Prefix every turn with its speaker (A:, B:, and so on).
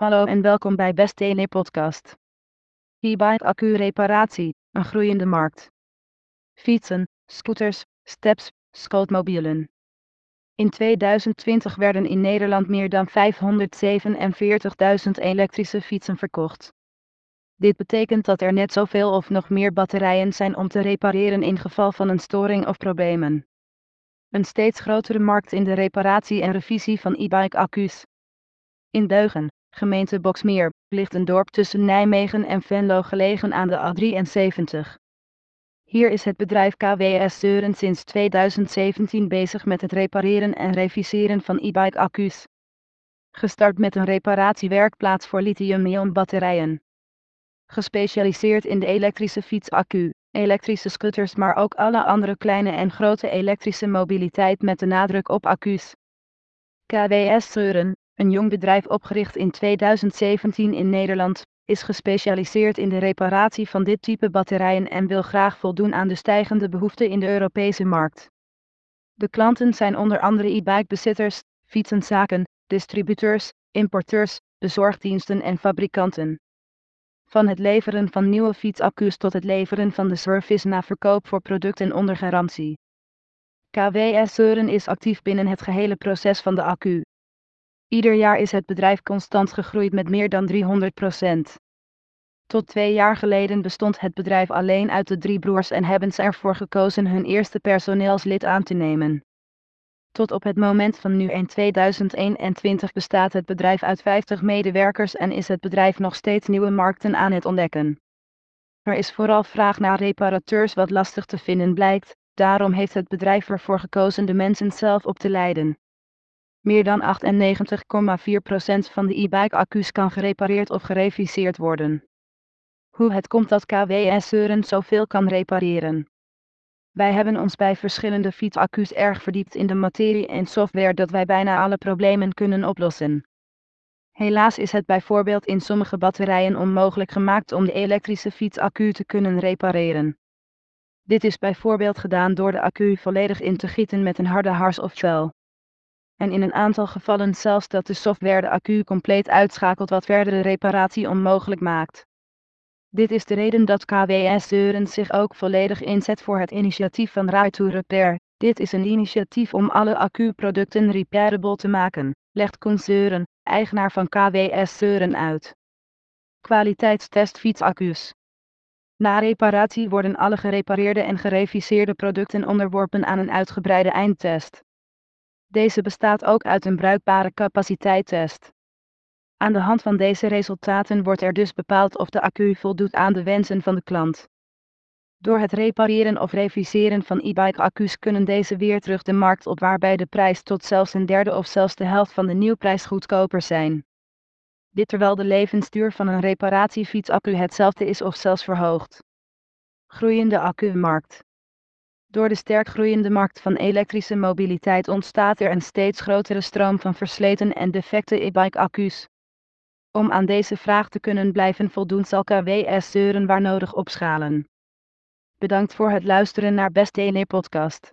A: Hallo en welkom bij Best Tele Podcast. E-bike accu reparatie, een groeiende markt. Fietsen, scooters, steps, scootmobielen. In 2020 werden in Nederland meer dan 547.000 elektrische fietsen verkocht. Dit betekent dat er net zoveel of nog meer batterijen zijn om te repareren in geval van een storing of problemen. Een steeds grotere markt in de reparatie en revisie van e-bike accu's. In Deugen, gemeente Boksmeer, ligt een dorp tussen Nijmegen en Venlo gelegen aan de A73. Hier is het bedrijf KWS Seuren sinds 2017 bezig met het repareren en reviseren van e-bike accu's. Gestart met een reparatiewerkplaats voor lithium-ion batterijen. Gespecialiseerd in de elektrische fietsaccu, elektrische scooters maar ook alle andere kleine en grote elektrische mobiliteit met de nadruk op accu's. KWS Seuren, een jong bedrijf opgericht in 2017 in Nederland, is gespecialiseerd in de reparatie van dit type batterijen en wil graag voldoen aan de stijgende behoeften in de Europese markt. De klanten zijn onder andere e-bikebezitters, fietsenzaken, distributeurs, importeurs, bezorgdiensten en fabrikanten. Van het leveren van nieuwe fietsaccu's tot het leveren van de service na verkoop voor producten onder garantie. KWS is actief binnen het gehele proces van de accu. Ieder jaar is het bedrijf constant gegroeid met meer dan 300% Tot twee jaar geleden bestond het bedrijf alleen uit de drie broers en hebben ze ervoor gekozen hun eerste personeelslid aan te nemen. Tot op het moment van nu in 2021 bestaat het bedrijf uit 50 medewerkers en is het bedrijf nog steeds nieuwe markten aan het ontdekken. Er is vooral vraag naar reparateurs wat lastig te vinden blijkt, daarom heeft het bedrijf ervoor gekozen de mensen zelf op te leiden. Meer dan 98,4% van de e-bike accu's kan gerepareerd of gereviseerd worden. Hoe het komt dat KWS Seuren zoveel kan repareren. Wij hebben ons bij verschillende fietsaccu's erg verdiept in de materie en software dat wij bijna alle problemen kunnen oplossen. Helaas is het bijvoorbeeld in sommige batterijen onmogelijk gemaakt om de elektrische fietsaccu te kunnen repareren. Dit is bijvoorbeeld gedaan door de accu volledig in te gieten met een harde hars of vel en in een aantal gevallen zelfs dat de software de accu compleet uitschakelt wat verdere reparatie onmogelijk maakt. Dit is de reden dat KWS Deuren zich ook volledig inzet voor het initiatief van Right to Repair. Dit is een initiatief om alle accu-producten repairable te maken, legt Koen eigenaar van KWS Deuren uit. Kwaliteitstest fietsaccu's. Na reparatie worden alle gerepareerde en gereviseerde producten onderworpen aan een uitgebreide eindtest. Deze bestaat ook uit een bruikbare capaciteittest. Aan de hand van deze resultaten wordt er dus bepaald of de accu voldoet aan de wensen van de klant. Door het repareren of reviseren van e-bike accu's kunnen deze weer terug de markt op waarbij de prijs tot zelfs een derde of zelfs de helft van de nieuwprijs goedkoper zijn. Dit terwijl de levensduur van een reparatiefietsaccu hetzelfde is of zelfs verhoogd. Groeiende accu-markt. Door de sterk groeiende markt van elektrische mobiliteit ontstaat er een steeds grotere stroom van versleten en defecte e-bike accu's. Om aan deze vraag te kunnen blijven voldoen zal KWS deuren waar nodig opschalen. Bedankt voor het luisteren naar Best Ene podcast.